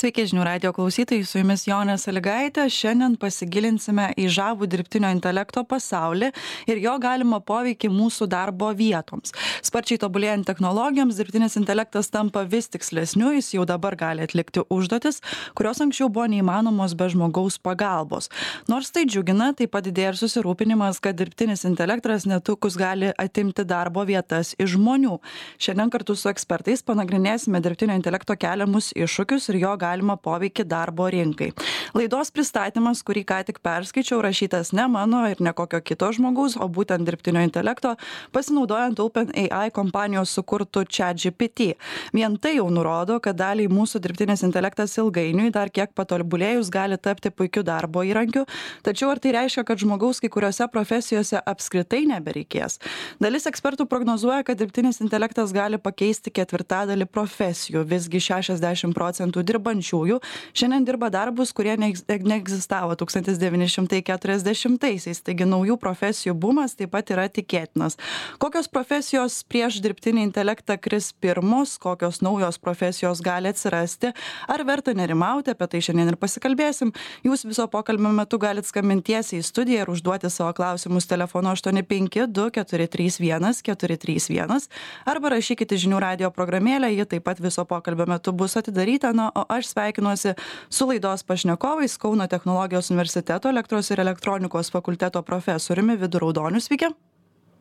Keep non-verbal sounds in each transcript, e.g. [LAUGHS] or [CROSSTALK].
sveiki žinių radijo klausytojai su jumis jonė salygaitė šiandien pasigilinsime į žavų dirbtinio intelekto pasaulį ir jo galimą poveikį mūsų darbo vietoms. Sparčiai tobulėjant technologijoms dirbtinis intelektas tampa vis tikslesniu jis jau dabar gali atlikti užduotis kurios anksčiau buvo neįmanomos be žmogaus pagalbos. Nors tai džiugina taip pat didėja ir susirūpinimas kad dirbtinis intelektas netrukus gali atimti darbo vietas iš žmonių. Šiandien kartu su ekspertais panagrinėsime dirbtinio intelekto keliamus iššūkius ir jo galimą poveikį darbo rinkai. Laidos pristatymas kurį ką tik perskaičiau rašytas ne mano ir ne kokio kito žmogaus o būtent dirbtinio intelekto pasinaudojant open ai kompanijos sukurtu chat gpt vien tai jau nurodo kad daliai mūsų dirbtinis intelektas ilgainiui dar kiek patobulėjus gali tapti puikiu darbo įrankiu. Tačiau ar tai reiškia kad žmogaus kai kuriose profesijose apskritai nebereikės? Dalis ekspertų prognozuoja kad dirbtinis intelektas gali pakeisti ketvirtadalį profesijų. Visgi šešiasdešim procentų dirba dirbančiųjų šiandien dirba darbus kurie neegz neegzistavo tūkstantis devyni šimtai keturiasdešimtaisiais. Taigi naujų profesijų bumas taip pat yra tikėtinas. Kokios profesijos prieš dirbtinį intelektą kris pirmos kokios naujos profesijos gali atsirasti? Ar verta nerimauti? Apie tai šiandien ir pasikalbėsim. Jūs viso pokalbio metu galit skambint tiesiai į studiją ir užduoti savo klausimus telefonu aštuoni penki du keturi trys vienas keturi trys vienas. Arba rašykit į žinių radijo programėlę ji taip pat viso pokalbio metu bus atidaryta. Na o aš sveikinuosi su laidos pašnekovais kauno technologijos universiteto elektros ir elektronikos fakulteto profesoriumi vidu raudoniu sveiki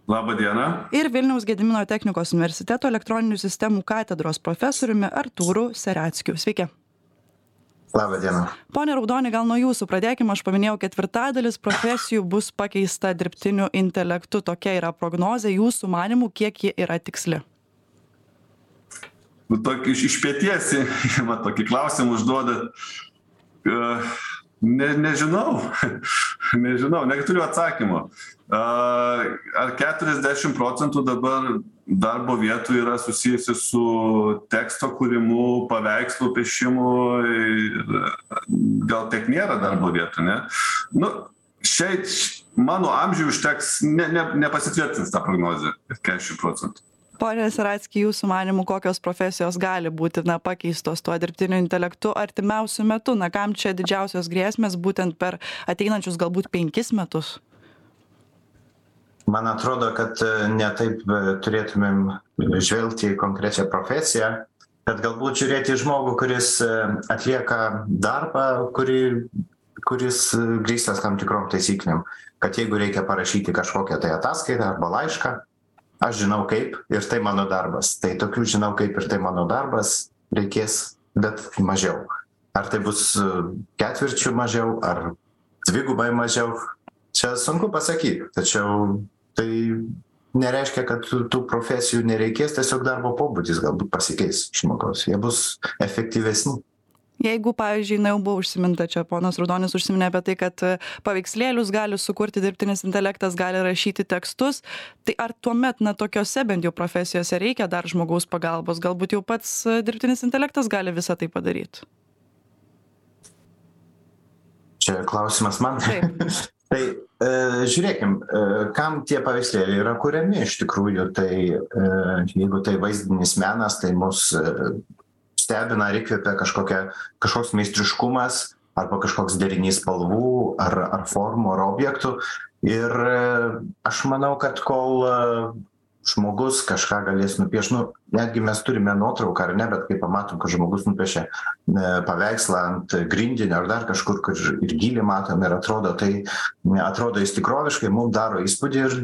Labą dieną. Ir Vilniaus Gedimino technikos universiteto elektroninių sistemų katedros profesoriumi Artūru Sereckiu. Sveiki. Labą dieną. Pone Raudoni, gal nuo jūsų pradėkime. Aš paminėjau, ketvirtadalis profesijų bus pakeista dirbtiniu intelektu. Tokia yra prognozė. Jūsų manimų, kiek ji yra tiksli? Nu, tokį iš pėties, [LAUGHS] va, tokį klausimą užduodat. Uh, ne, nežinau, [LAUGHS] nežinau, neturiu atsakymo. Uh, ar 40 procentų dabar darbo vietų yra susijusi su teksto kūrimu, paveikslų piešimu, gal tiek nėra darbo vietų, ne? Nu, šiai mano amžiui užteks, ne, ne, nepasitvirtins tą prognozę, 40 procentų pone saracki jūsų manymu kokios profesijos gali būti na pakeistos tuo dirbtiniu intelektu artimiausiu metu? Na kam čia didžiausios grėsmės būtent per ateinančius galbūt penkis metus? Man atrodo kad e, ne taip e, turėtumėm žvelgti į konkrečią profesiją bet galbūt žiūrėti į žmogų kuris e, atlieka darbą kurį kuris grįstas tam tikrom taisyklėm. Kad jeigu reikia parašyti kažkokią tai ataskaitą arba laišką aš žinau kaip ir tai mano darbas. Tai tokių žinau kaip ir tai mano darbas reikės bet mažiau. Ar tai bus e, ketvirčiu mažiau ar dvigubai mažiau čia sunku pasakyt tačiau tai nereiškia kad tų profesijų nereikės tiesiog darbo pobūdis galbūt pasikeis žmogaus. Jie bus efektyvesni jeigu pavyzdžiui na jau buvo užsiminta čia ponas raudonis užsiminė apie tai kad e, paveikslėlius gali sukurti dirbtinis intelektas gali rašyti tekstus tai ar tuomet na tokiose bent jau profesijose reikia dar žmogaus pagalbos? Galbūt jau pats e, dirbtinis intelektas gali visa tai padaryt? Čia klausimas man. [LAUGHS] Tai e, žiūrėkim e, kam tie paveikslėliai yra kuriami iš tikrųjų tai e, jeigu tai vaizdinis menas tai mus e, stebina ar įkvepia kažkokia kažkoks meistriškumas arba kažkoks derinys spalvų ar ar formų ar objektų. Ir aš manau kad kol žmogus kažką galės nupiešt nu netgi mes turime nuotrauką ar ne bet kai pamatom kad žmogus nupiešė e, paveikslą ant grindinio ar dar kažkur kur ir gylį matom ir atrodo tai atrodo jis tikroviškai mum daro įspūdį ir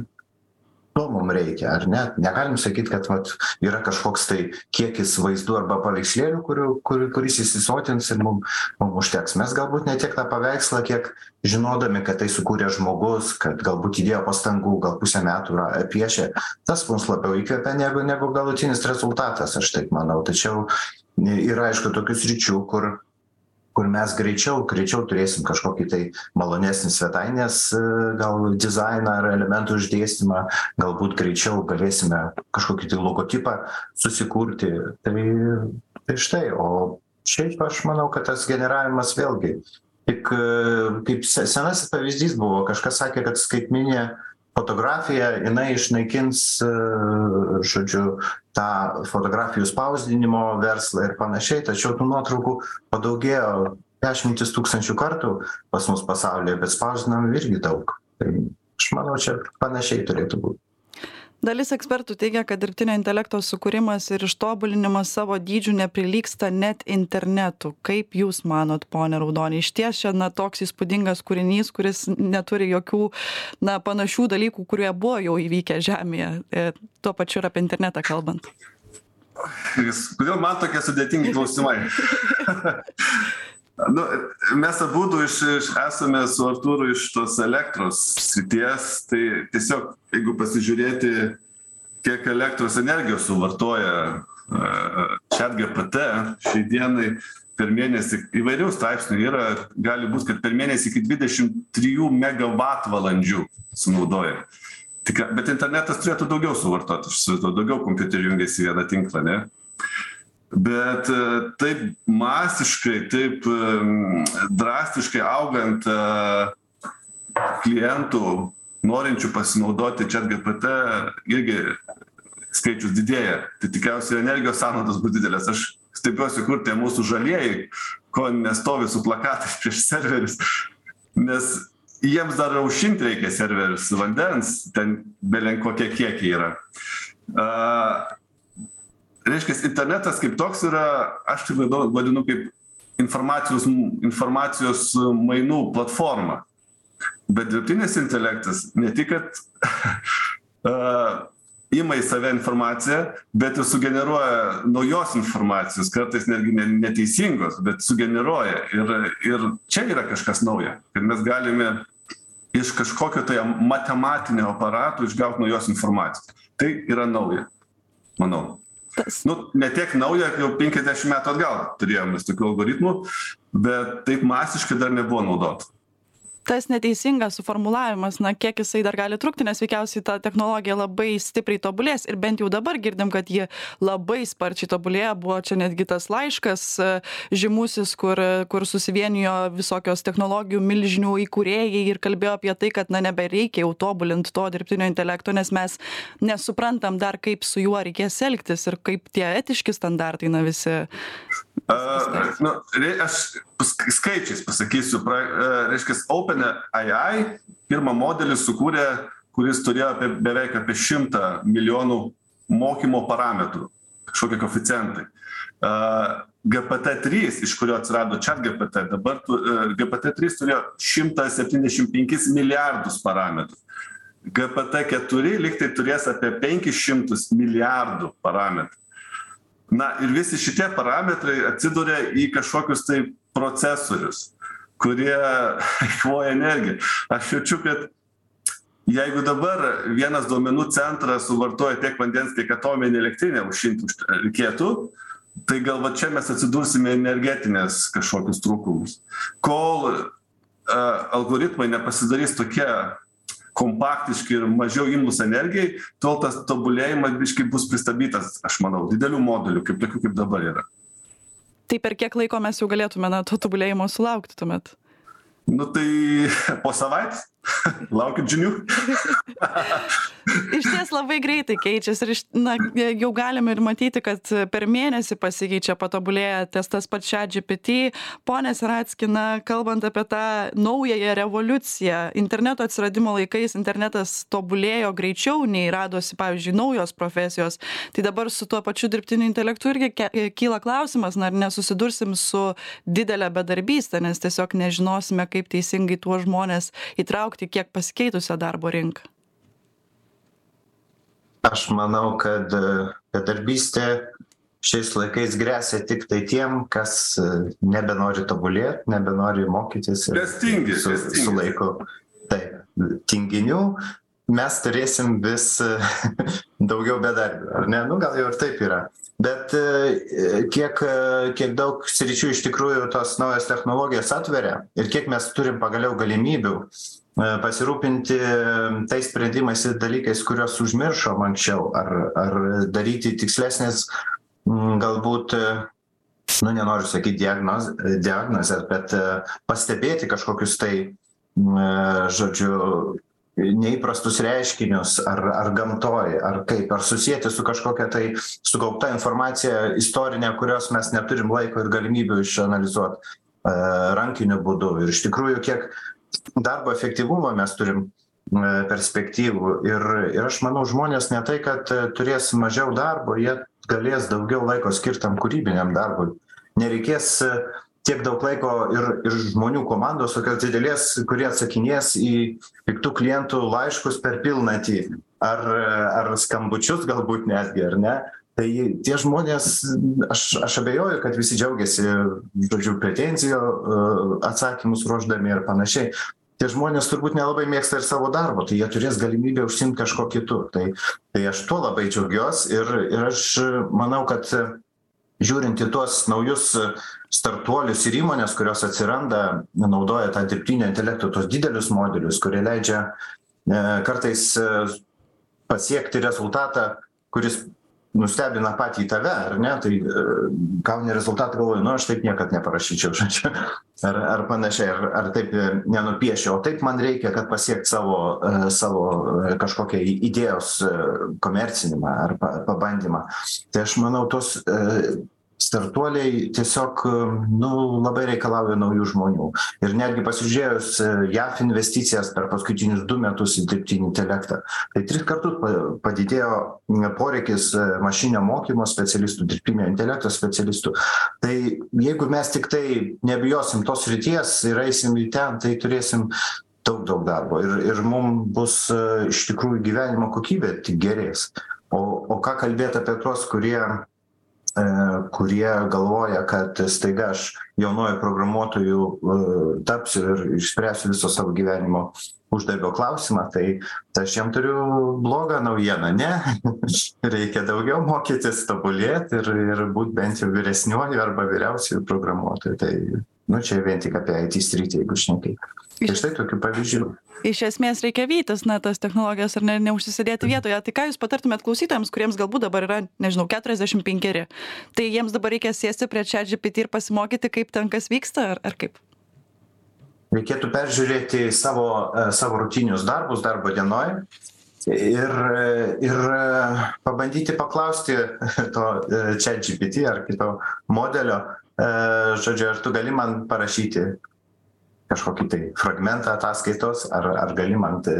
to mum reikia ar ne? Negalim sakyt kad vat yra kažkoks tai kiekis vaizdų arba paveikslėlių kurių kur kuris įsisotins ir mum mum užteks. Mes galbūt ne tiek tą paveikslą kiek žinodami kad tai sukūrė žmogus kad galbūt įdėjo pastangų gal pusę metų ra piešė tas mus labiau įkvepia negu negu galutinis rezultatas aš taip manau. Tačiau yra aišku tokių sričių kur kur mes greičiau greičiau turėsim kažkokį tai malonesnį svetainės e, gal dizainą ar elementų išdėstymą galbūt greičiau galėsime kažkokį tai logotipą susikurti. Tai tai štai o šiaip aš manau kad tas generavimas vėlgi tik e, kaip se senasis pavyzdys buvo kažkas sakė kad skaitmeninė fotografija jinai išnaikins žodžiu tą fotografijų spausdinimo verslą ir panašiai tačiau tų nuotraukų padaugėjo dešimtis tūkstančių kartų pas mus pasaulyje bet spausdinam irgi daug. Tai aš manau čia panašiai turėtų būt dalis ekspertų teigia kad dirbtinio intelekto sukūrimas ir ištobulinimas savo dydžiu neprilygsta net internetu kaip jūs manot pone raudoni išties čia na toks įspūdingas kūrinys kuris neturi jokių na panašių dalykų kurie buvo jau įvykę žemėje e, tuo pačiu ir apie internetą kalbant Kodėl man tokie sudėtingi klausimai? [LAUGHS] Nu, mes abudu iš, iš, esame su Artūru iš tos elektros srities, tai tiesiog, jeigu pasižiūrėti, kiek elektros energijos suvartoja čia uh, GPT, šiai dienai per mėnesį įvairių straipsnių yra, gali būti, kad per mėnesį iki 23 megavatvalandžių sunaudoja. Tik, bet internetas turėtų daugiau suvartoti, daugiau kompiuterių jungiasi į vieną tinklą, ne? Bet e, taip masiškai taip drastiškai augant e, klientų norinčių pasinaudoti ChatGPT irgi skaičius didėja. Tai tikriausiai energijos sąnaudos bus didelės. Aš stebiuosi, kur tie mūsų žalieji, ko nestovi su plakatais [LAUGHS] prieš serverius. Nes jiems dar aušinti reikia serverius vandens, ten belen kokie kiekiai yra. Uh, reiškias internetas kaip toks yra aš tai vadinu vadinu kaip informacijos informacijos mainų platforma. Bet dirbtinis intelektas ne tik kad a, [LAUGHS] ima į save informaciją bet ir sugeneruoja naujos informacijos kartais netgi ne neteisingos bet sugeneruoja. Ir ir čia yra kažkas nauja kad mes galime iš kažkokio tai matematinio aparato išgaut naujos informacijos. Tai yra nauja manau tas. Nu ne tiek nauja jau penkiasdešim metų atgal turėjom mes tokių algoritmų bet taip masiškai dar nebuvo naudota tas neteisingas suformulavimas na kiek jisai dar gali trukti nes veikiausiai ta technologija labai stipriai tobulės ir bent jau dabar girdim kad ji labai sparčiai tobulėja. Buvo čia netgi tas laiškas e, žymusis kur kur susivienijo visokios technologijų milžinių įkūrėjai ir kalbėjo apie tai kad na nebereikia jau tobulint to dirbtinio intelekto nes mes nesuprantam dar kaip su juo reikės elgtis ir kaip tie etiški standartai na visi A, nu, aš skaičiais pasakysiu, pra, reiškia, OpenAI pirmą modelį sukūrė, kuris turėjo apie, beveik apie 100 milijonų mokymo parametrų, kažkokie koficijantai. GPT-3, iš kurio atsirado chat GPT, dabar GPT-3 turėjo 175 milijardus parametrų. GPT-4 liktai turės apie 500 milijardų parametrų na ir visi šitie parametrai atsiduria į kažkokius tai procesorius kurie [LAUGHS] eikvoja energiją. Aš jaučiu kad jeigu dabar vienas duomenų centras suvartoja tiek vandens kiek atominė elektrinė užšildyt už reikėtų tai gal va čia mes atsidursime į energetines kažkokius trūkumus. Kol a algoritmai nepasidarys tokie kompaktiški ir mažiau imlūs energijai tol tas tobulėjimas biškį bus pristabdytas aš manau didelių modulių kaip tokių kaip dabar yra tai per kiek laiko mes jau galėtume na to tobulėjimo sulaukti tuomet? Nu tai po savaitės [LAUGHS] Laukit žinių. iš ties labai greitai keičiasi ir iš, na, jau galime ir matyti, kad per mėnesį pasikeičia, patobulėja ties tas pats čia GPT. Pone Siratskina, kalbant apie tą naująją revoliuciją, interneto atsiradimo laikais internetas tobulėjo greičiau nei radosi, pavyzdžiui, naujos profesijos. Tai dabar su tuo pačiu dirbtiniu intelektu irgi kyla klausimas, ar nesusidursim su didelė bedarbystė, nes tiesiog nežinosime, kaip teisingai tuos žmonės įtraukti suvokti kiek pasikeitusią darbo rinką? Aš manau kad bedarbystė šiais laikais gresia tiktai tiem kas nebenori tobulėt nebenori mokytis ir tingi, su, su laiku. Taip tinginių. Mes turėsim vis [LAUGHS] daugiau bedarbių ar ne? Nu gal jau ir taip yra. Bet kiek kiek daug sričių iš tikrųjų tos naujos technologijos atveria ir kiek mes turim pagaliau galimybių pasirūpinti tais sprendimais ir dalykais kuriuos užmiršom anksčiau ar ar daryti tikslesnes galbūt nu nenoriu sakyt diagnoz diagnozes bet pastebėti kažkokius tai žodžiu neįprastus reiškinius ar ar gamtoj ar kaip ar susieti su kažkokia tai sukaupta informacija istorine kurios mes neturim laiko ir galimybių išanalizuot e, rankiniu būdu. Ir iš tikrųjų kiek darbo efektyvumo mes turim e, perspektyvų. Ir ir aš manau žmonės ne tai kad e, turės mažiau darbo jie galės daugiau laiko skirt tam kūrybiniam darbui. Nereikės tiek daug laiko ir ir žmonių komandos tokios didelės kurie atsakinės į piktų klientų laiškus per pilnatį. Ar ar skambučius galbūt netgi ar ne tai tie žmonės aš aš abejoju kad visi džiaugiasi žodžiu pretenzijų atsakymus ruošdami ir panašiai. Tie žmonės turbūt nelabai mėgsta ir savo darbo tai jie turės galimybę užsiimt kažkuo kitu. Tai tai aš tuo labai džiaugiuos ir ir aš manau kad žiūrint į tuos naujus startuolius ir įmones kurios atsiranda naudoja tą dirbtinio intelekto tuos didelius modelius kurie leidžia e, kartais e, pasiekti rezultatą kuris nustebina patį tave ar ne? Tai e, gauni rezultatą galvoji nu aš taip niekad neparašyčiau [LAUGHS] žodžiu ar ar panašiai ar ar taip nenupiešiu. O taip man reikia kad pasiekt savo savo kažkokią idėjos komercinimą ar pabandymą. Tai aš manau tos startuoliai tiesiog nu labai reikalauja naujų žmonių. Ir netgi pasižiūrėjus jav investicijas per paskutinius du metus į dirbtinį intelektą tai tris kartus padidėjo poreikis mašininio mokymo specialistų dirbtinio intelekto specialistų. Tai jeigu mes tiktai nebijosim tos srities ir eisim į ten tai turėsim daug daug darbo. Ir ir mum bus iš tikrųjų gyvenimo kokybė tik gerės. O o ką kalbėt apie tuos kurie E, kurie galvoja kad staiga aš jaunuoju programuotoju e, tapsiu ir išspręsiu viso savo gyvenimo uždarbio klausimą tai tai aš jam turiu blogą naujieną ne? [LAUGHS] Reikia daugiau mokytis tobulėt ir ir būt bent jau vyresniuoju arba vyriausiuoju programuotoju tai nu čia vien tik apie it sritį jeigu šnekėt tai štai tokių pavyzdžių. Iš esmės reikia vytis na tas technologijas ar ne neužsisėdėti vietoje. Tai ką jūs patartumėt klausytojams kuriems galbūt dabar yra nežinau keturiasdešim penkeri? Tai jiems dabar reikia sėsti prie chat gpt ir pasimokyti kaip ten kas vyksta ar ar kaip? Reikėtų peržiūrėti savo e, savo rutininius darbus darbo dienoj ir ir pabandyti paklausti [LAUGHS] to chat gpt ar kito modelio e, žodžiu ar tu gali man parašyti kažkokį tai fragmentą ataskaitos ar ar gali man t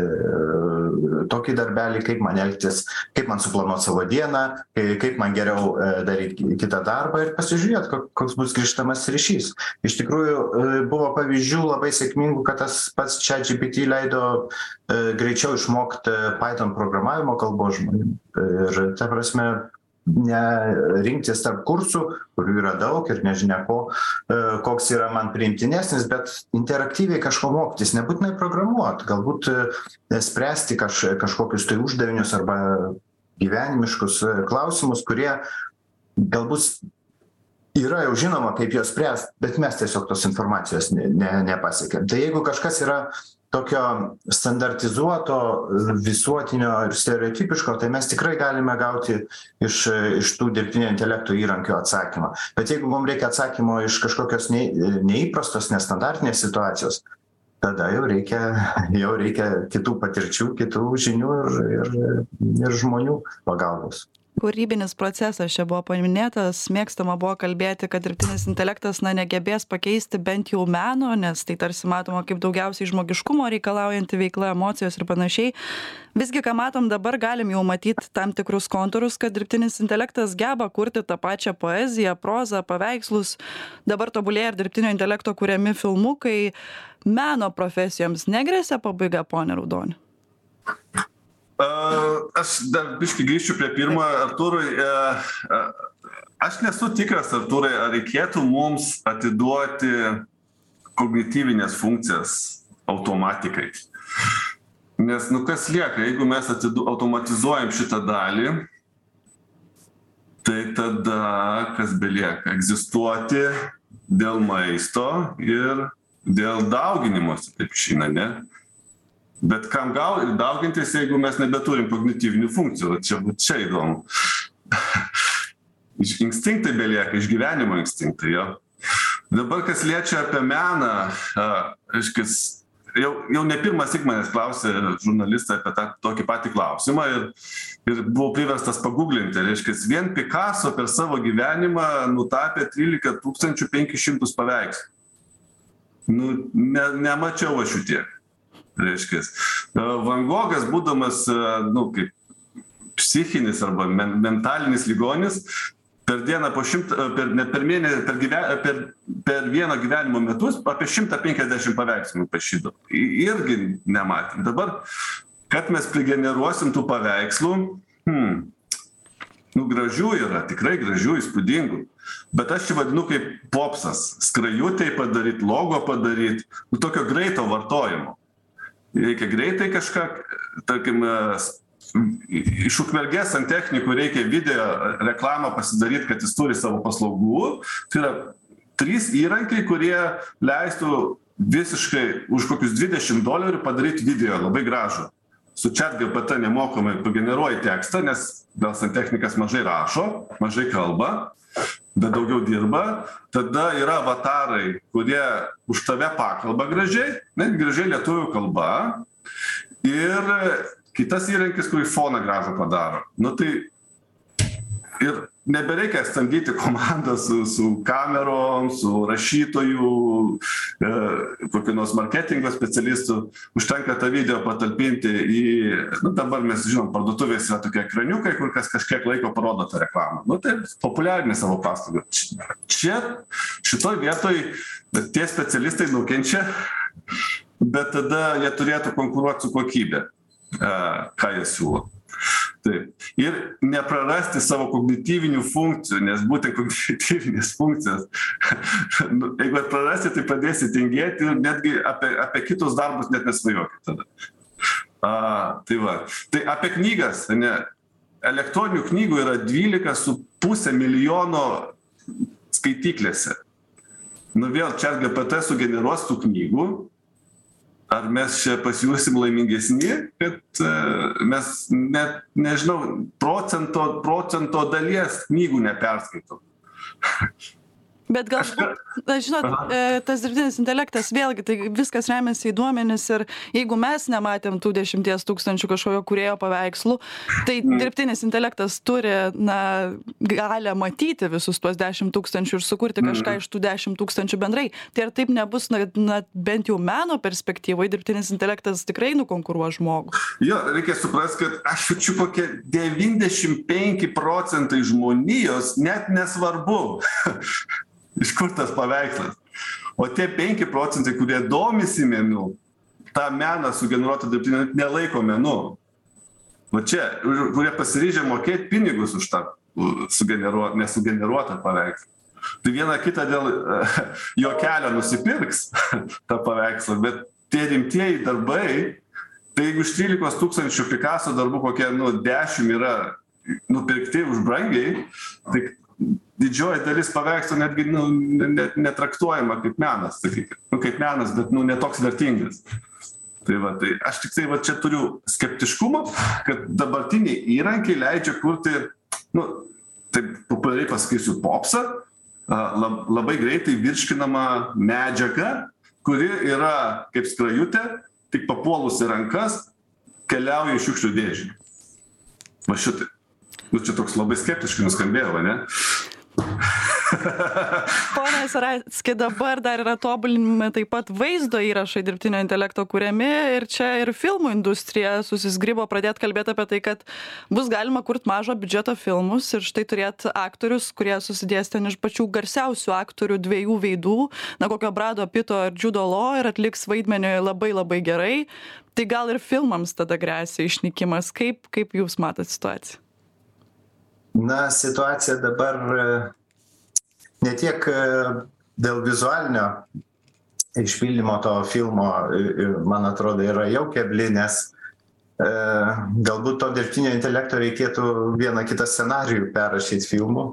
tokį darbelį kaip man elgtis kaip man suplanuot savo dieną kai kaip man geriau daryt kitą darbą ir pasižiūrėt ko koks bus grįžtamasis ryšys. Iš tikrųjų buvo pavyzdžių labai sėkmingų kad tas pats chat gpt leido greičiau išmokt python programavimo kalbos žmonėm ir ta prasme ne rinktis tarp kursų kurių yra daug ir nežinia ko e, koks yra man priimtinesnis bet interaktyviai kažko mokytis nebūtinai programuot galbūt e, spręsti kaž kažkokius tai uždavinius arba gyvenimiškus e, klausimus kurie galbūt yra jau žinoma kaip juos spręst bet mes tiesiog tos informacijos ne ne nepasiekiam. Tai jeigu kažkas yra tokio standartizuoto visuotinio ir stereotipiško tai mes tikrai galime gauti iš iš tų dirbtinio intelekto įrankių atsakymą. Bet jeigu mum reikia atsakymo iš kažkokios nei neįprastos nestandartinės situacijos tada jau reikia jau reikia kitų patirčių kitų žinių ir ir ir žmonių pagalbos kūrybinis procesas čia buvo paminėtas. Mėgstama buvo kalbėti kad dirbtinis intelektas na negebės pakeisti bent jau meno nes tai tarsi matoma kaip daugiausiai žmogiškumo reikalaujanti veikla emocijos ir panašiai. Visgi ką matom dabar galim jau matyt tam tikrus kontūrus kad dirbtinis intelektas geba kurti tą pačią poeziją prozą paveikslus. Dabar tobulėja ir dirbtinio intelekto kuriami filmukai meno profesijoms. Negresia pabaiga pone raudoni Aš dar biškai grįšiu prie pirmo, Arturui. E, e, aš nesu tikras, Arturai, ar reikėtų mums atiduoti kognityvinės funkcijas automatikai. Nes, nu kas lieka, jeigu mes atidu, automatizuojam šitą dalį, tai tada kas belieka? Egzistuoti dėl maisto ir dėl dauginimosi, taip išeina, ne? Bet kam gal daugintis jeigu mes nebeturim kognityvinių funkcijų? Čia vat čia įdomu. Instinktai belieka išgyvenimo instinktai jo. Dabar kas liečia apie meną a reiškias jau jau ne pirmąsyk manęs klausia žurnalistai apie tą tokį patį klausimą ir ir buvau priverstas paguglinti reiškias vien pikaso per savo gyvenimą nutapė trylika tūkstančių penkis šimtus paveikslų. Nu ne nemačiau aš jų tiek reiškias. Van gogas būdamas nu kaip psichinis arba men mentalinis ligonis per dieną po šimtą per net per mėne per gyve per per vieno gyvenimo metus apie šimtą penkiasdešim paveikslų nupaišydavo irgi nematėm dabar kad mes prigeneruosim tų paveikslų hm nu gražių yra tikrai gražių įspūdingų. Bet aš čia vadinu kaip popsas. Skrajutei padaryt logo padaryt nu tokio greito vartojimo reikia greitai kažką tarkim iš ukmergės santechnikų reikia video reklamą pasidaryt kad jis turi savo paslaugų. Tai yra trys įrankiai kurie leistų visiškai už kokius dvidešim dolerių padaryt video labai gražų. Su chat gpt nemokamai pageneruoji tekstą nes gal santechnikas mažai rašo mažai kalba bet daugiau dirba tada yra avatarai kurie už tave pakalba gražiai net gražiai lietuvių kalba. Ir kitas įrankis kurį foną gražų padaro. Nu tai ir nebereikia samdyti komandą su su kamerom su rašytoju e kokiu nors marketingo specialistu. Užtenka tą video patalpinti į nu dabar mes žinom parduotuvėse yra tokie ekraniukai kur kas kažkiek laiko parodo tą reklamą. Nu tai populiarini savo paslaugą. Čia šitoj vietoj tie specialistai nukenčia bet tada jie turėtų konkuruot su kokybe ką jie siūlo. Taip. Ir neprarasti savo kognityvinių funkcijų, nes būtent kognityvinės funkcijos, [LAUGHS] nu, jeigu prarasti, tai pradėsi tingėti ir netgi apie, apie kitus darbus net nesvajokit tada. A, tai va. Tai apie knygas, ne, elektroninių knygų yra 12,5 milijono skaityklėse. Nu vėl čia GPT sugeneruos tų knygų, ar mes čia pasijausim laimingesni kad mes net nežinau procento procento dalies knygų neperskaitom [LAUGHS] bet galbūt na žinot e, tas dirbtinis intelektas vėlgi tai viskas remiasi į duomenis ir jeigu mes nematėm tų dešimties tūkstančių kažkokio kūrėjo paveikslų tai Mm. dirbtinis intelektas turi na galią matyti visus tuos dešim tūkstančių ir sukurti Mm. kažką iš tų dešim tūkstančių bendrai tai ar taip nebus na na bent jau meno perspektyvoj dirbtinis intelektas tikrai nukonkuruos žmogų jo reikia suprast kad aš jaučiu kokie devyndešim penki procentai žmonijos net nesvarbu [LAUGHS] iš kur tas paveikslas? O tie penki procentai kurie domisi menu tą meną sugeneruotą dirbtinio nelaiko menu. Va čia kurie pasiryžę mokėt pinigus už tą sugeneruo nesugeneruotą paveikslą. Tai vieną kitą dėl [LAUGHS] juokelio nusipirks [LAUGHS] tą paveikslą bet tie rimtieji darbai tai jeigu iš trylikos tūkstančių pikaso darbų kokie nu dešim yra nupirkti už brangiai tai didžioji dalis paveikslų netgi nu net netraktuojama kaip menas sakykim. Nu kaip menas bet nu ne toks vertingas. Tai va tai aš tiktai va čia turiu skeptiškumo kad dabartiniai įrankiai leidžia kurti nu taip populiariai pasakysiu popsą a lab labai greitai virškinamą medžiagą kuri yra kaip skrajutė tik papuolus į rankas keliauja į šiukšlių dėžę. Va šitaip. Nu čia toks labai skeptiškai nuskambėjo ane [LAUGHS] pone saracki dabar dar yra tobulinami taip pat vaizdo įrašai dirbtinio intelekto kuriami ir čia ir filmų industrija susizgribo pradėt kalbėt apie tai kad bus galima kurt mažo biudžeto filmus ir štai turėt aktorius kurie susidės ten iš pačių garsiausių aktorių dviejų veidų na kokio brado pito ar džiudo lo ir atliks vaidmenį labai labai gerai. Tai gal ir filmams tada gresia išnykimas. Kaip kaip jūs matot situaciją na situacija dabar ne tiek dėl vizualinio išpildymo to filmo, man atrodo, yra jau kebli, nes e, galbūt to dirbtinio intelekto reikėtų vieną kitą scenarijų perrašyti filmų,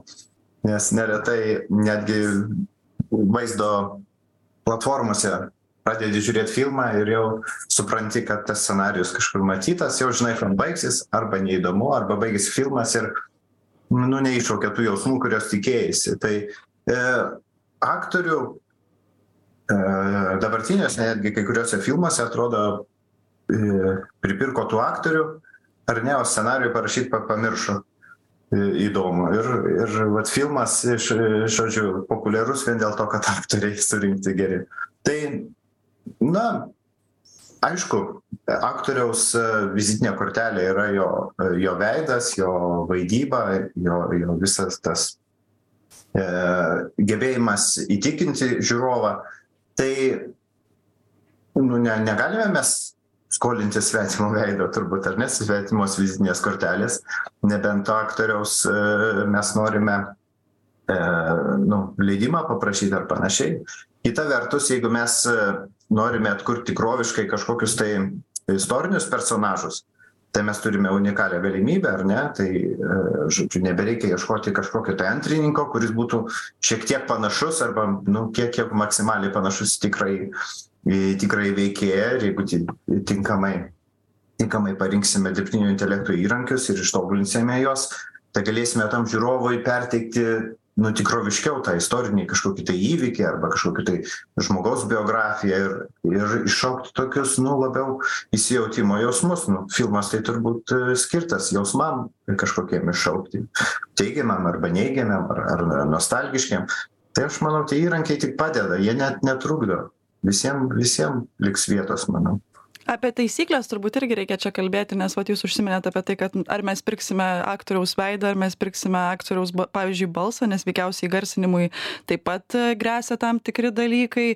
nes neretai netgi vaizdo platformose pradedi žiūrėti filmą ir jau supranti, kad tas scenarius kažkur matytas, jau žinai, kam baigsis, arba neįdomu, arba baigėsi filmas ir nu, neiššaukia tų jausmų, kurios tikėjai. Tai e, aktorių e, dabartiniuose netgi kai kuriuose filmuose atrodo e, pripirko tų aktorių, ar ne, o scenarijų parašyti pamiršo įdomu. Ir, ir vat, filmas, iš, žodžiu, populiarus vien dėl to, kad aktoriai surinkti geri. Tai, na, aišku, aktoriaus vizitinė kortelė yra jo, jo veidas, jo vaidyba, jo, jo visas tas e, gebėjimas įtikinti žiūrovą. Tai nu, ne, negalime mes skolintis svetimo veido turbūt ar ne svetimos vizitinės kortelės nebent to aktoriaus e, mes norime e, nu, leidimą paprašyti ar panašiai. Kita vertus, jeigu mes e, norime atkurti tikroviškai kažkokius tai istorinius personažus, tai mes turime unikalią galimybę, ar ne? Tai, žodžiu, nebereikia ieškoti kažkokio tai antrininko, kuris būtų šiek tiek panašus arba, nu, kiek, kiek maksimaliai panašus tikrai tikrąjį veikėją ir jeigu tinkamai, tinkamai parinksime dirbtinio intelekto įrankius ir ištobulinsime juos, tai galėsime tam žiūrovui perteikti nu tikroviškiau tą istorinį kažkokį tai įvykį arba kažkokį tai žmogaus biografiją ir, ir iššaukti tokius, nu, labiau įsijautimo jausmus. Nu, filmas tai turbūt e, skirtas jausmam kažkokiem iššaukti, teigiamam arba neigiamam ar, ar nostalgiškiam. Tai aš manau, tie įrankiai tik padeda, jie net netrukdo visiem visiem liks vietos manau apie taisykles turbūt irgi reikia čia kalbėti nes vat jūs užsiminėt apie tai kad ar mes pirksime aktoriaus veidą ar mes pirksime aktoriaus pavyzdžiui balsą nes veikiausiai įgarsinimui taip pat e, gresia tam tikri dalykai.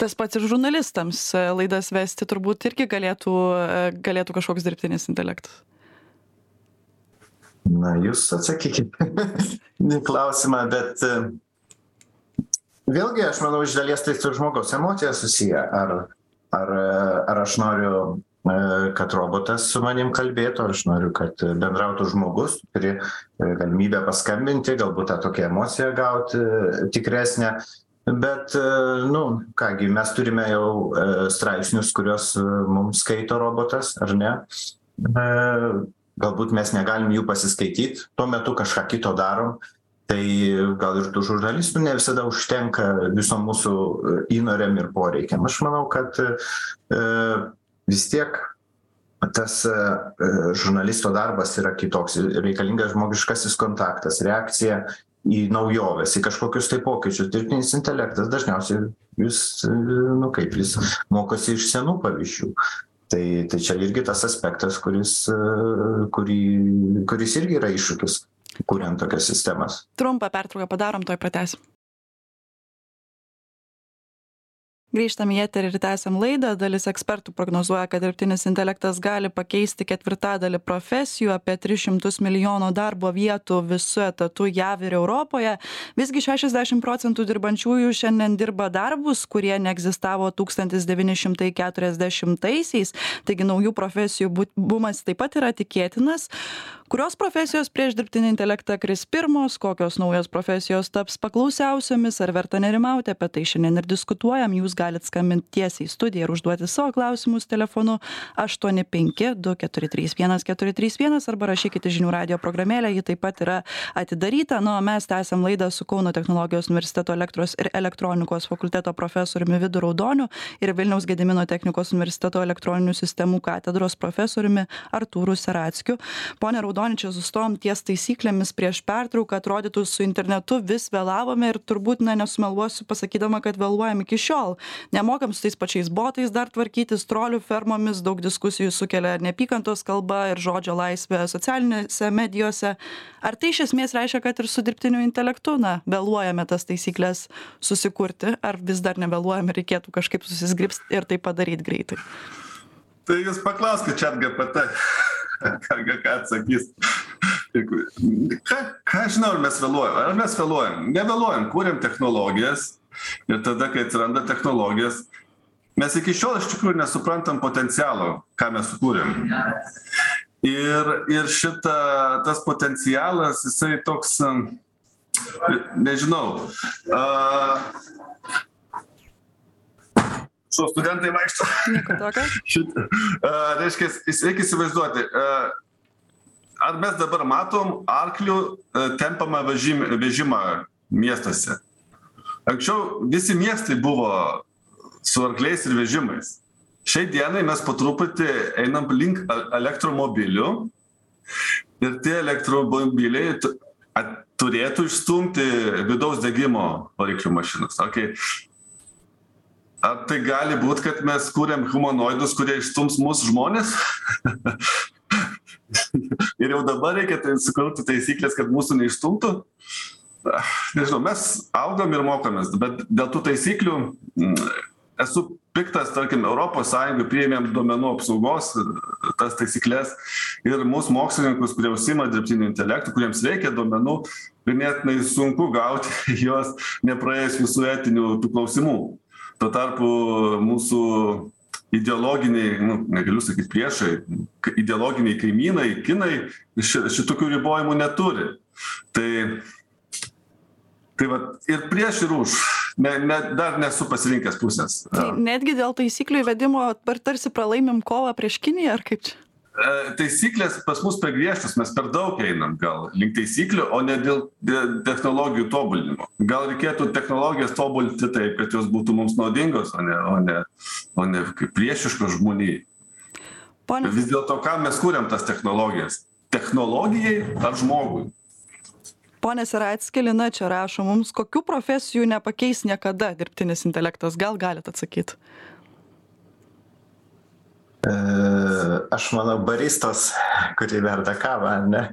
Tas pats ir žurnalistams e, laidas vesti turbūt irgi galėtų e, galėtų kažkoks dirbtinis intelektas. Na jūs atsakykit [LAUGHS] į klausimą bet vėlgi aš manau iš dalies tai su žmogaus emocija susiję. Ar ar ar aš noriu e, kad robotas su manim kalbėtų aš noriu kad bendrautų žmogus turi galimybę paskambinti galbūt tą tokią emociją gauti tikresnę. Bet e, nu ką gi mes turime jau e, straipsnius kuriuos mums skaito robotas ar ne? Galbūt mes negalim jų pasiskaityt tuo metu kažką kito darom tai gal ir tų žurnalistų ne visada užtenka visom mūsų e, įnoriam ir poreikiam. Aš manau kad e, vis tiek tas e, žurnalisto darbas yra kitoks. Reikalingas žmogiškasis kontaktas reakcija į naujoves į kažkokius tai pokyčius. Dirbtinis intelektas dažniausiai jis nu kaip jis mokosi iš senų pavyzdžių. Tai tai čia irgi tas aspektas kuris kurį kuris irgi yra iššūkis kuriant tokias sistemas. Trumpą pertrauką padarom tuoj pratęsim. Grįžtam į eterį ir tęsiam laidą. Dalis ekspertų prognozuoja kad dirbtinis intelektas gali pakeisti ketvirtadalį profesijų apie tris šimtus milijonų darbo vietų visu etatu jav ir europoje. Visgi šešiasdešim procentų dirbančiųjų šiandien dirba darbus kurie neegzistavo tūkstantis devyni šimtai keturiasdešimtaisiais. Taigi naujų profesijų bumas taip pat yra tikėtinas kurios profesijos prieš dirbtinį intelektą kris pirmos kokios naujos profesijos taps paklausiausiomis ar verta nerimauti apie tai šiandien ir diskutuojam. Jūs galit skambint tiesiai į studiją ir užduoti savo klausimus telefonu aštuoni penki du keturi trys vienas keturi trys vienas arba rašykit į žinių radijo programėlę ji taip pat yra atidaryta. Na o mes tęsiam laidą su kauno technologijos universiteto elektros ir elektronikos fakulteto profesoriumi vidu raudoniu ir vilniaus gedimino technikos universiteto elektroninių sistemų katedros profesoriumi artūru serackiu pone raudoni raudoni čia sustojom ties taisyklėmis prieš pertrauką atrodytų su internetu vis vėlavome ir turbūt na nesumeluosiu pasakydama kad vėluojam iki šiol. Nemokam su tais pačiais botais dar tvarkytis trolių fermomis daug diskusijų sukelia neapykantos kalba ir žodžio laisvė socialinėse medijose ar tai iš esmės reiškia kad ir su dirbtiniu intelektu na vėluojame tas taisykles susikurti ar vis dar nevėluojam ir reikėtų kažkaip susizgribst ir tai padaryt greitai? Tai jūs paklauskit chat gpt ką, ką atsakys. Ką, ką žinau, ar mes vėluojam? Ar mes vėluojam? Nevėluojam, kūrėm technologijas ir tada, kai atsiranda technologijas, mes iki šiol iš tikrųjų nesuprantam potencialo, ką mes sukūrėm. Ir, ir šita, tas potencialas, jisai toks, nežinau, uh, su studentai vaikšto. [LAUGHS] Šitą. Uh, reiškia, reikia įsivaizduoti, uh, ar mes dabar matom arklių uh, tempamą vežimą, vežimą miestuose. Anksčiau visi miestai buvo su arkliais ir vežimais. Šiai dienai mes po truputį einam link elektromobilių ir tie elektromobiliai turėtų išstumti vidaus degimo variklių mašinas. Okay. Ar tai gali būti, kad mes kūrėm humanoidus, kurie išstums mūsų žmonės? [LAUGHS] ir jau dabar reikia tai sukurti taisyklės, kad mūsų neišstumtų? Nežinau, mes augam ir mokomės, bet dėl tų taisyklių esu piktas, tarkim, Europos Sąjungai priėmėm duomenų apsaugos tas taisyklės ir mūsų mokslininkus, kurie užsima dirbtiniu intelektu, kuriems reikia duomenų, ganėtinai sunku gauti [LAUGHS] juos nepraėjus visų etinių tų klausimų. Tuo tarpu mūsų ideologiniai, nu, negaliu sakyti priešai, ideologiniai kaimynai, kinai šitokių ribojimų neturi. Tai, tai va, ir prieš ir už ne, ne, dar nesu pasirinkęs pusės. Tai netgi dėl taisyklių įvedimo tarsi pralaimim kovą prieš Kiniją, ar kaip čia? E, taisyklės pas mus per griežtas, mes per daug einam gal link taisyklių, o ne dėl technologijų tobulinimo. Gal reikėtų technologijas tobulinti taip, kad jos būtų mums naudingos, o ne, o ne, o ne kaip priešiškos žmoniai. Pone... Vis dėlto, ką mes kūrėm tas technologijas? Technologijai ar žmogui? pone serackį lina čia rašo mums kokių profesijų nepakeis niekada dirbtinis intelektas gal galit atsakyt e, aš manau baristos kuri verda kavą ne?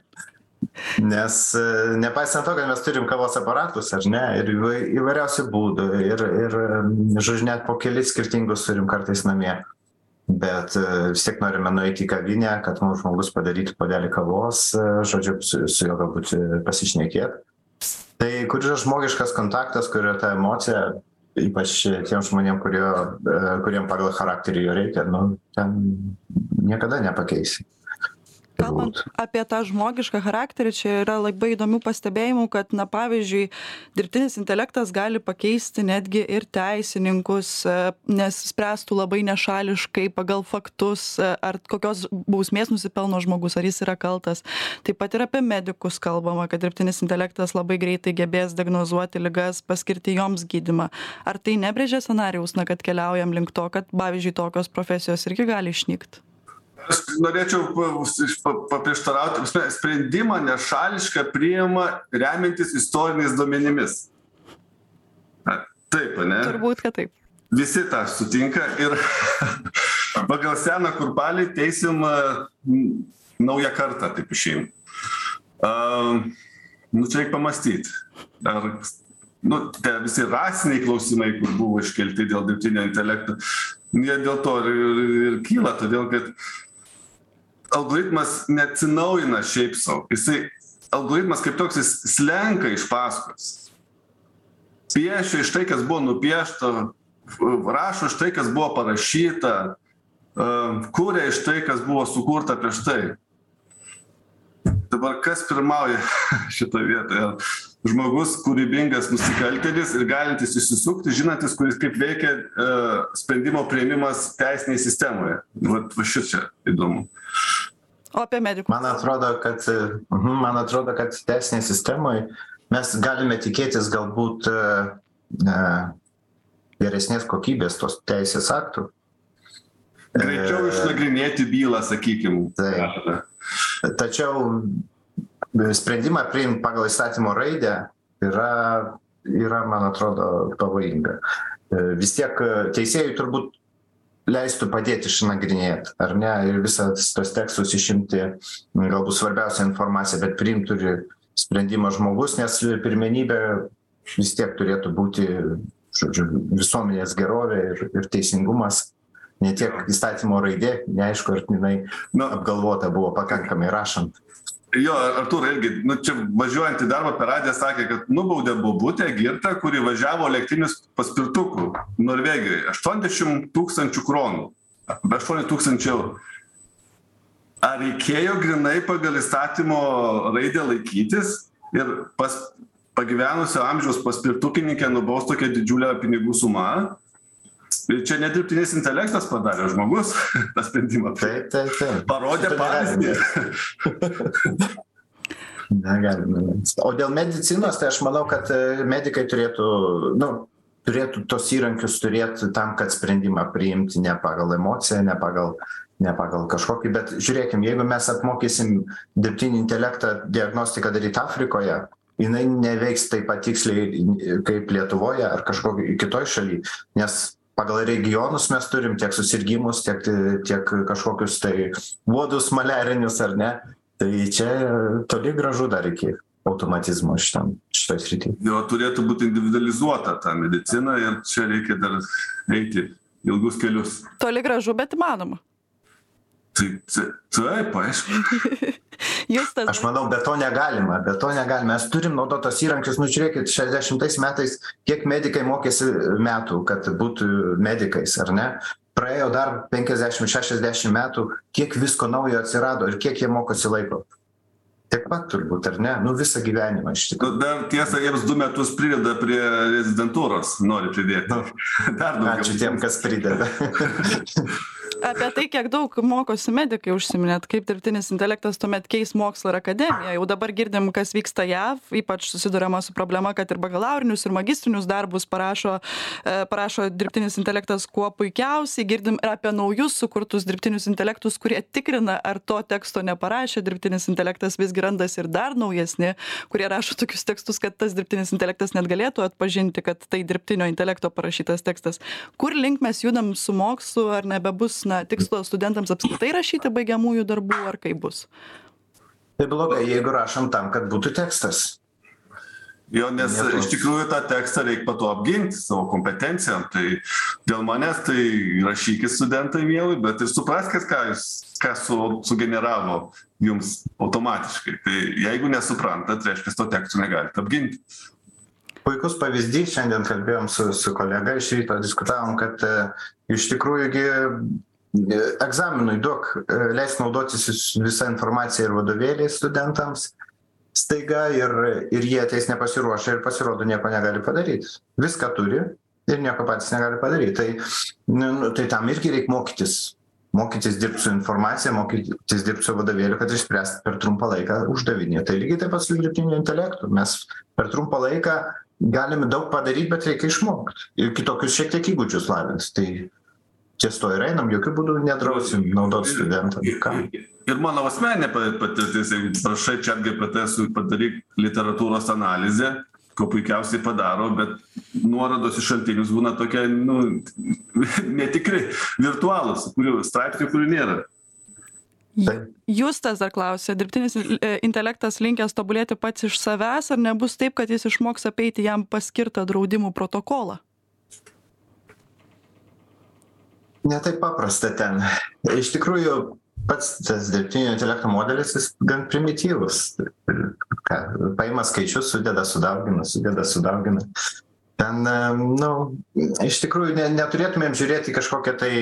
Nes e, nepaisant to kad mes turim kavos aparatus ar ne ir įvairiausių būdų ir ir žodžiu net po kelis skirtingus turim kartais namie. Bet e, vis tiek norime nueiti į kavinę kad mums žmogus padarytų puodelį kavos e, žodžiu su su juo galbūt e, pasišnekėt. Tai kur yra žmogiškas kontaktas kur yra ta emocija ypač tiem žmonėm kurie kuriem pagal charakterį jo reikia nu ten niekada nepakeisi kalbant apie tą žmogišką charakterį čia yra labai įdomių pastebėjimų kad na pavyzdžiui dirbtinis intelektas gali pakeisti netgi ir teisininkus e, nes spręstų labai nešališkai pagal faktus e, ar kokios bausmės nusipelno žmogus ar jis yra kaltas. Taip pat ir apie medikus kalbama kad dirbtinis intelektas labai greitai gebės diagnozuoti ligas paskirti joms gydymą ar tai nebrėžia scenarijaus na kad keliaujam link to kad pavyzdžiui tokios profesijos irgi gali išnykt aš norėčiau paprieštarauti sprendimą nešališką priima remiantis istoriniais duomenimis. Taip ane? Turbūt kad taip. Visi tą sutinka ir [LAUGHS] pagal seną kurpalį teisim naują kartą taip išeina. Nu čia reik pamąstyt ar nu tie visi rasiniai klausimai kur buvo iškelti dėl dirbtinio intelekto jie dėl to ir ir kyla todėl kad algoritmas neatsinaujina šiaip sau. Jisai algoritmas kaip toks jis slenka iš paskos. Piešia iš tai kas buvo nupiešta rašo iš tai kas buvo parašyta kuria iš tai kas buvo sukurta prieš tai. Dabar kas pirmauja [LAUGHS] šitoj vietoje žmogus kūrybingas nusikaltėlis ir galintis išsisukti žinantis kuris kaip veikia sprendimo priėmimas teisinėj sistemoje vat va šičia įdomu o apie medikus man atrodo kad mhm, man atrodo kad teisinėj sistemoj mes galime tikėtis galbūt e, geresnės kokybės tos teisės aktų. Greičiau e, išnagrinėti bylą, sakykim. Taip. Tačiau sprendimą priimti pagal įstatymo raidę yra, yra, man atrodo, pavojinga. E, vis tiek teisėjai turbūt leistų padėti išnagrinėt ar ne ir visas tuos tekstus išimti galbūt svarbiausią informaciją bet priimt turi sprendimą žmogus nes pirmenybė vis tiek turėtų būti žodžiu visuomenės gerovė ir ir teisingumas ne tiek įstatymo raidė neaišku ar jinai nu apgalvota buvo pakankamai rašant jo artūrai irgi nu čia važiuojant į darbą per radiją sakė kad nubaudė bobutę girtą kuri važiavo elektriniu paspirtuku norvegijoj aštuoniasdešim tūkstančių kronų. Aštuoni tūkstančiai eurų. Ar reikėjo grynai pagal įstatymo raidę laikytis ir pas pagyvenusio amžiaus paspirtukininkę nubaust tokia didžiule pinigų suma ir čia ne dirbtinis intelektas padarė žmogus [LAUGHS] tą sprendimą. Taip taip taip. Parodė pavyzdį. [LAUGHS] negalime. O dėl medicinos tai aš manau kad medikai turėtų nu turėtų tuos įrankius turėt tam kad sprendimą priimti ne pagal emociją ne pagal ne pagal kažkokį. Bet žiūrėkim jeigu mes apmokysim dirbtinį intelektą diagnostiką daryt afrikoje jinai neveiks taip pat tiksliai kaip lietuvoje ar kažkokioj kitoj šaly nes pagal regionus mes turim tiek susirgimus tiek tiek kažkokius tai uodus maliarinius ar ne? Tai čia toli gražu dar iki automatizmo šitam šitoj srity. Jo turėtų būt individualizuota ta medicina ir čia reikia dar eiti ilgus kelius. Toli gražu bet įmanoma tai taip aišku [LAUGHS] Justas. Aš manau, be to negalima, be to negalima. Mes turim naudoti tos įrankius, nu žiūrėkit, 60 metais kiek medikai mokėsi metų, kad būtų medikais, ar ne? Praėjo dar 50-60 metų, kiek visko naujo atsirado ir kiek jie mokosi laiko. Tiek pat turbūt, ar ne? Nu visą gyvenimą iš tikrųjų. Dar tiesa, jiems du metus prideda prie rezidentūros, nori pridėti. Nu, [LAUGHS] Dar daugiau. Ačiū tiem, kas prideda. [LAUGHS] apie tai kiek daug mokosi medikai užsiminėt kaip dirbtinis intelektas tuomet keis mokslą ir akademiją. Jau dabar girdim kas vyksta jav ypač susiduriama su problema kad ir bakalaurinius ir magistrinius darbus parašo e, parašo dirbtinis intelektas kuo puikiausiai. Girdim ir apie naujus sukurtus dirbtinius intelektus kurie tikrina ar to teksto neparašė dirbtinis intelektas. Visgi randasi ir dar naujesni kurie rašo tokius tekstus kad tas dirbtinis intelektas net galėtų atpažinti kad tai dirbtinio intelekto parašytas tekstas. Kur link mes judam su mokslu ar nebebus na tikslo studentams apskritai rašyti baigiamųjų darbų ar kaip bus tai blogai jeigu rašom tam kad būtų tekstas Jo, nes iš tikrųjų tą tekstą reikia pato apginti savo kompetencijom. Tai dėl manęs tai rašykit studentai mielai, bet ir supraskit, ką jūs, ką su, sugeneravo jums automatiškai. Tai jeigu nesuprantat, reiškia, to teksto negalite apginti. Puikus pavyzdys, šiandien kalbėjom su, su kolega iš ryto, diskutavom, kad e, iš tikrųjų egzaminui duok e, leisk naudotis visa informacija ir vadovėliais studentams staiga ir ir jie ateis nepasiruošę ir pasirodo nieko negali padaryt. Viską turi ir nieko patys negali padaryt. Tai nu nu tai tam irgi reik mokytis. Mokytis dirbt su informacija mokytis dirbt su vadovėliu kad išspręst per trumpą laiką uždavinį. Tai lygiai taip pat su dirbtiniu intelektu. Mes per trumpą laiką galime daug padaryt bet reikia išmokt. Ir kitokius šiek tiek įgūdžius lavint. Tai ties tuo ir einam jokiu būdu nedrausim naudot studentam kam ir mano asmeninė patirtis jeigu prašai chat gpt su padaryk literatūros analizę ko puikiausiai padaro bet nuorodos į šaltinius būna tokie nu [LAUGHS] netikri virtualūs kurių straipsnių kurių nėra. Justas dar klausė, dirbtinis e, intelektas linkęs tobulėti pats iš savęs, ar nebus taip, kad jis išmoks apeiti jam paskirtą draudimų protokolą? Ne taip paprasta ten. Iš tikrųjų pats tas dirbtinio intelekto modelis jis gan primityvus. Ką paima skaičius sudeda sudaugina sudeda sudaugina. Ten nu iš tikrųjų ne neturėtumėm žiūrėt į kažkokią tai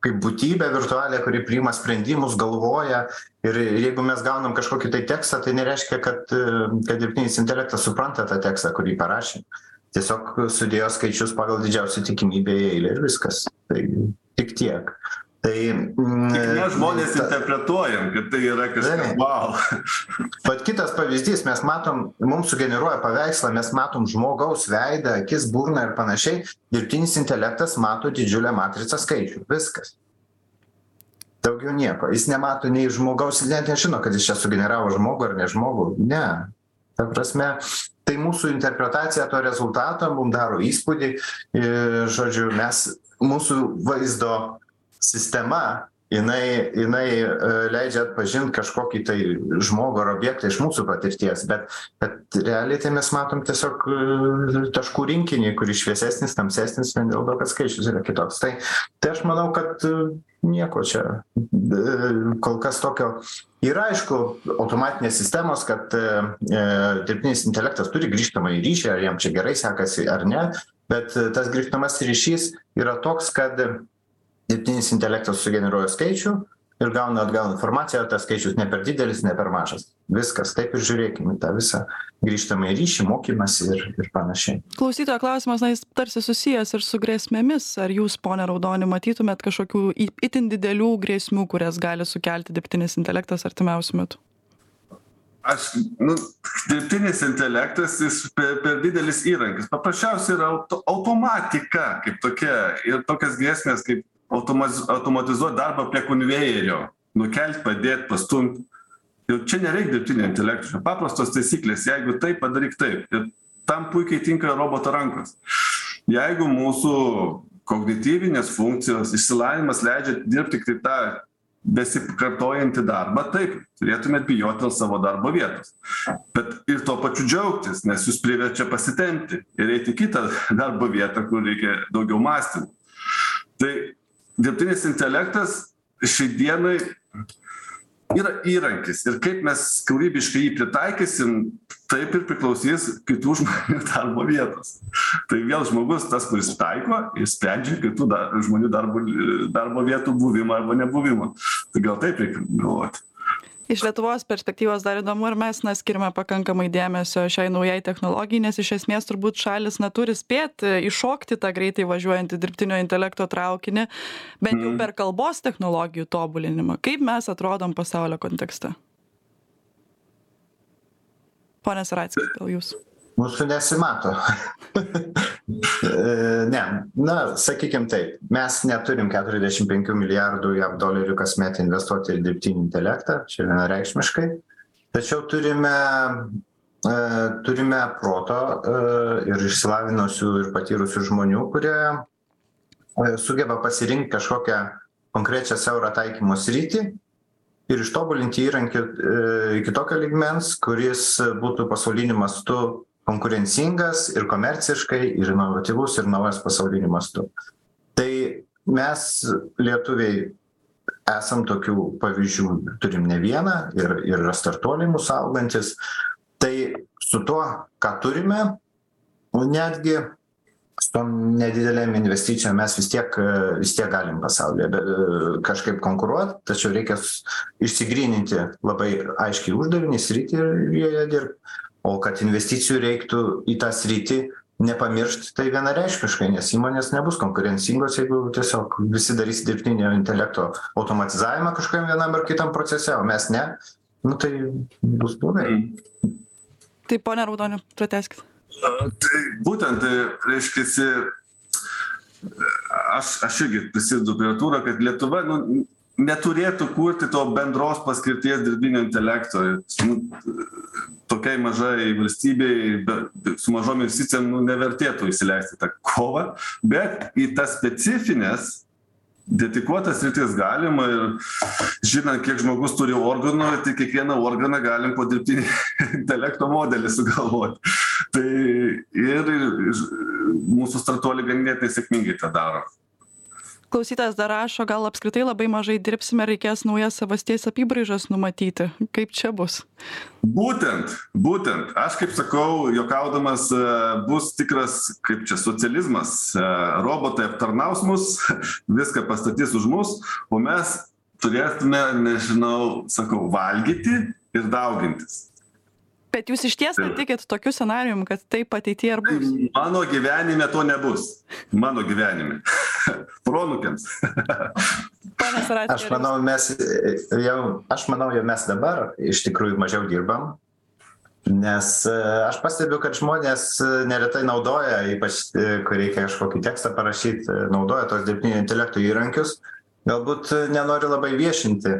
kaip būtybę virtualią kuri priima sprendimus galvoja. Ir jeigu mes gaunam kažkokį tai tekstą tai nereiškia kad kad dirbtinis intelektas supranta tą tekstą kurį parašė. Tiesiog sudėjo skaičius pagal didžiausią tikimybę į eilę ir viskas. Tai tik tiek. Tai, mm, Tik mes žmonės ta, interpretuojam, kad tai yra kažkas wow. [LAUGHS] Bet kitas pavyzdys, mes matom, mums sugeneruoja paveikslą, mes matom žmogaus veidą, akis, burną ir panašiai. Dirbtinis intelektas mato didžiulę matricą skaičių. Viskas. Daugiau nieko. Jis nemato nei žmogaus, net nežino, kad jis čia sugeneravo žmogų ar ne žmogų. Ne. Ta prasme, tai mūsų interpretacija to rezultato mums daro įspūdį. Ir, žodžiu, mes mūsų vaizdo sistema jinai jinai leidžia atpažint kažkokį tai žmogų ar objektą iš mūsų patirties bet bet realiai tai mes matom tiesiog taškų rinkinį kuris šviesesnis tamsesnis vien dėl to kad skaičius yra kitoks. Tai tai aš manau kad nieko čia kol kas tokio. Yra aišku automatinės sistemos kad dirbtinis intelektas turi grįžtamąjį ryšį ar jam čia gerai sekasi ar ne bet tas grįžtamasis ryšys yra toks kad dirbtinis intelektas sugeneruoja skaičių ir gauna atgal informaciją ar tas skaičius ne per didelis ne per mažas. Viskas taip ir žiūrėkim į tą visą grįžtamąjį ryšį mokymąsi ir ir panašiai. Klausytojo klausimas na jis tarsi susijęs ir su grėsmėmis. Ar jūs pone raudoni matytumėt kažkokių itin didelių grėsmių kurias gali sukelti dirbtinis intelektas artimiausiu metu? Aš nu dirbtinis intelektas jis per per didelis įrankis. Paprasčiausiai yra auto automatika kaip tokia ir tokios grėsmės kaip automaz automatizuot darbą prie konvejerio. Nukelt padėt pastumt jau čia nereik dirbtinio intelekto. Čia paprastos taisyklės. Jeigu taip padaryk taip. Ir tam puikiai tinka roboto rankos. Jeigu mūsų kognityvinės funkcijos išsilavinimas leidžia dirbt tiktai tą besikartojantį darbą taip turėtumėt bijot dėl savo darbo vietos. Bet ir tuo pačiu džiaugtis nes jus priverčia pasitempti ir eit į kitą darbo vietą kur reikia daugiau mąstymo. Tai dirbtinis intelektas šiai dienai yra įrankis. Ir kaip mes kūrybiškai jį pritaikysim taip ir priklausys kitų žmonių [LAUGHS] darbo vietos. Tai vėl žmogus tas kuris taiko ir sprendžia kitų da žmonių darbo darbo vietų buvimą arba nebuvimą. Tai gal taip reik galvoti iš lietuvos perspektyvos dar įdomu ar mes na skiriame pakankamai dėmesio šiai naujai technologijai nes iš esmės turbūt šalys na turi spėt e, įšokti tą greitai važiuojantį dirbtinio intelekto traukinį bent jau per kalbos technologijų tobulinimą. Kaip mes atrodom pasaulio kontekste? Pone saracki gal jūs mūsų nesimato. [LAUGHS] Ne, na, sakykim taip, mes neturim 45 milijardų JAV dolerių kasmet investuoti į dirbtinį intelektą, čia vienareikšmiškai, tačiau turime, e, turime proto e, ir išsilavinusių ir patyrusių žmonių, kurie e, sugeba pasirinkti kažkokią konkrečią siaurą taikymo sritį ir ištobulinti įrankį iki tokio ligmens, kuris būtų pasauliniu mastu konkurencingas ir komerciškai ir inovatyvus ir naujas pasauliniu mastu. Tai mes lietuviai esam tokių pavyzdžių turim ne vieną ir ir startuoliai mūsų augantys tai su tuo ką turime netgi su tom nedidelėm investicijom mes vis tiek vis tiek galim pasaulyje kažkaip konkuruot tačiau reikia išsigryninti labai aiškiai uždavinį sritį ir joje dirbt o kad investicijų reiktų į tą sritį nepamiršt tai vienareikšmiškai nes įmonės nebus konkurencingos jeigu tiesiog visi darys dirbtinio intelekto automatizavimą kažkokiam vienam ar kitam procese o mes ne nu tai bus blogai. Tai pone raudoni pratęskit. Tai būtent tai reiškiasi aš aš irgi prisidedu prie artūro kad lietuva nu neturėtų kurti to bendros paskirties dirbtinio intelekto. Nu tokiai mažai valstybei be su mažom investicijom nu nevertėtų įsileisti į tą kovą bet į tas specifines dedikuotas sritis galima ir žinant kiek žmogus turi organų tai kiekvieną organą galim po dirbtinį [LAUGHS] intelekto modelį sugalvot tai ir mūsų startuoliai ganėtinai sėkmingai tą daro klausytojas dar rašo gal apskritai labai mažai dirbsime reikės naujas savasties apybraižas numatyti. Kaip čia bus? Būtent būtent. Aš kaip sakau juokaudamas e, bus tikras kaip čia socializmas. E, robotai aptarnaus mus [LAUGHS] viską pastatys už mus o mes turėtume nežinau sakau valgyti ir daugintis bet jūs išties tikit tokiu scenarijum kad taip ateity ir bus. Mano gyvenime to nebus. Mano gyvenime. [LAUGHS] Proanūkiams. [LAUGHS] Aš manau mes jau aš manau jau mes dabar iš tikrųjų mažiau dirbam nes e, aš pastebiu kad žmonės e, neretai naudoja ypač e, kai reikia kažkokį tekstą parašyt naudoja tuos dirbtinio intelekto įrankius. Galbūt nenori labai viešinti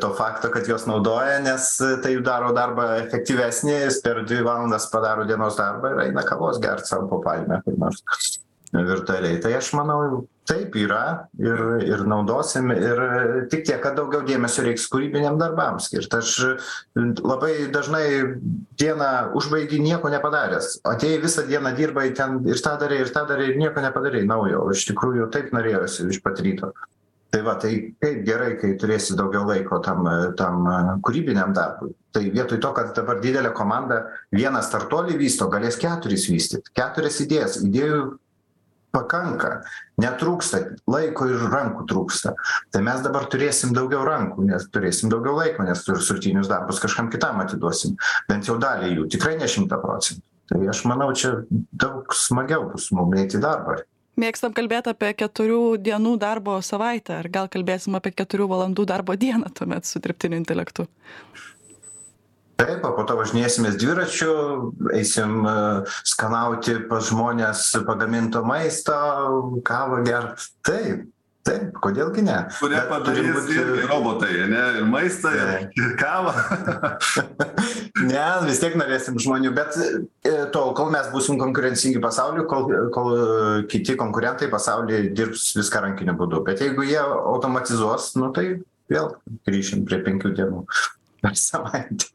to fakto kad juos naudoja nes tai daro darbą efektyvesnį jis per dvi valandas padaro dienos darbą ir eina kavos gert sau po palme kur nors virtualiai. Tai aš manau taip yra ir ir naudosim ir tik tiek kad daugiau dėmesio reiks kūrybiniam darbam skirt. Aš labai dažnai dieną užbaigi nieko nepadaręs. Atėjai visą dieną dirbai ten ir tą darei ir tą darei ir nieko nepadarei naujo. O iš tikrųjų taip norėjosi iš pat ryto tai va tai kaip gerai kai turėsi daugiau laiko tam tam kūrybiniam darbui. Tai vietoj to kad dabar didelė komanda vieną startuolį vysto galės keturis vystyt keturias idėjas. Idėjų pakanka. Netrūksta. Laiko ir rankų trūksta. Tai mes dabar turėsim daugiau rankų nes turėsim daugiau laiko nes sutartinius darbus kažkam kitam atiduosim. Bent jau dalį jų. Tikrai ne šimtą procentų. Tai aš manau čia daug smagiau bus mum eit į darbą mėgstam kalbėt apie keturių dienų darbo savaitę. Ar gal kalbėsim apie keturių valandų darbo dieną tuomet su dirbtiniu intelektu? Taip o po to važinėsimės dviračiu eisim skanauti pas žmones pagaminto maisto kavą gert. Taip taip kodėl gi ne? Kurie padarys irgi robotai ane ir maistą ir ir kavą. [LAUGHS] Ne vis tiek norėsim žmonių bet tol kol mes būsim konkurencingi pasauly kol kol kiti konkurentai pasauly dirbs viską rankiniu būdu. Bet jeigu jie automatizuos nu tai vėl grįšim prie penkių dienų per savaitę.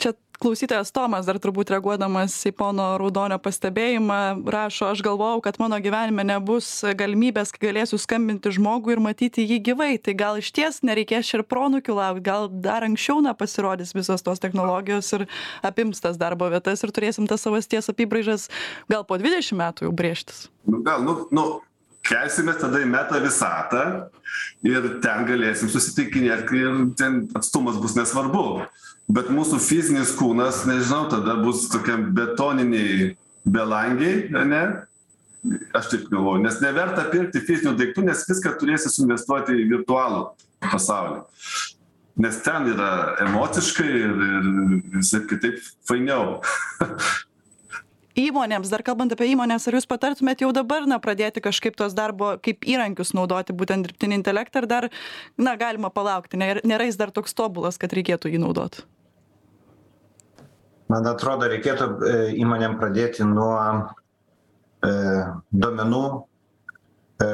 Čia klausytojas tomas dar turbūt reaguodamas į pono raudonio pastebėjimą rašo aš galvojau kad mano gyvenime nebus galimybės kai galėsiu skambinti žmogui ir matyti jį gyvai. Tai gal išties nereikės čia ir proanūkių laukt gal dar anksčiau na pasirodys visos tos technologijos ir apims tas darbo vietas ir turėsim tas savasties apybraižas. Gal po dvidešim metų jau brėžtis? Nu gal nu nu kelsimės tada į meta visatą ir ten galėsim susitikinėt ir ten atstumas bus nesvarbu bet mūsų fizinis kūnas nežinau tada bus tokiam betoninėj belangėj ane aš taip galvoju nes neverta pirkti fizinių daiktų nes viską turėsi suinvestuoti į virtualų pasaulį. Nes ten yra emociškai ir ir visaip kitaip fainiau. [LAUGHS] Įmonėms dar kalbant apie įmones ar jūs patartumėt jau dabar na pradėti kažkaip tuos darbo kaip įrankius naudoti būtent dirbtinį intelektą ar dar na galima palaukti nėr nėra jis dar toks tobulas kad reikėtų jį naudot man atrodo reikėtų įmonėm pradėti nuo e duomenų e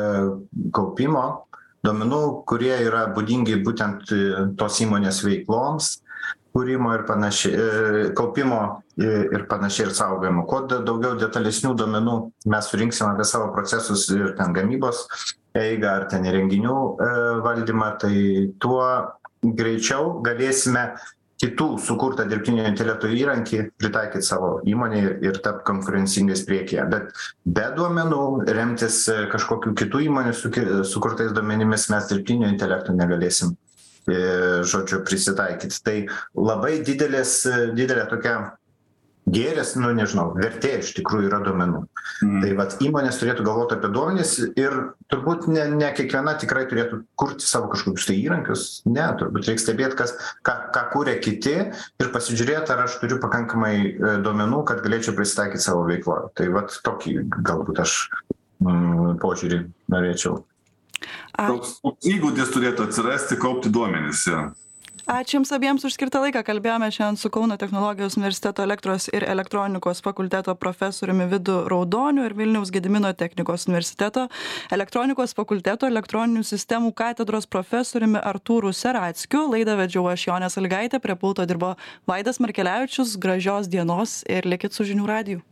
kaupimo. Duomenų kurie yra būdingi būtent tos įmonės veikloms kūrimo ir panašiai e kaupimo ir panašiai ir saugojimo. Kuo daugiau detalesnių duomenų mes surinksim apie savo procesus ir ten gamybos eigą ar ten įrenginių e valdymą tai tuo greičiau galėsime kitų sukurtą dirbtinio intelekto įrankį pritaikyt savo įmonėj ir tapt konkurencingais priekyje. Bet be duomenų remtis kažkokių kitų įmonių suki sukurtais duomenimis mes dirbtinio intelekto negalėsim e žodžiu prisitaikyt tai labai didelės didelė tokia gėris nu nežinau vertė iš tikrųjų yra duomenų. Tai vat įmonės turėtų galvot apie duomenis ir turbūt ne ne kiekviena tikrai turėtų kurti savo kažkokius tai įrankius. Ne turbūt reik stebėt kas ką ką kuria kiti ir pasižiūrėt ar aš turiu pakankamai duomenų kad galėčiau prisitaikyt savo veikloj tai vat tokį galbūt aš mm požiūrį norėčiau. Toks įgūdis turėtų atsirasti kaupti duomenis jo ačiū jums abiems už skirtą laiką. Kalbėjome šiandien su kauno technologijos universiteto elektros ir elektronikos fakulteto profesoriumi vidu raudoniu ir vilniaus gedimino technikos universiteto elektronikos fakulteto elektroninių sistemų katedros profesoriumi artūru serackiu. Laidą vedžiau aš jonė salygaitė prie pulto dirbo vaidas markelevičius. Gražios dienos ir likit su žinių radiju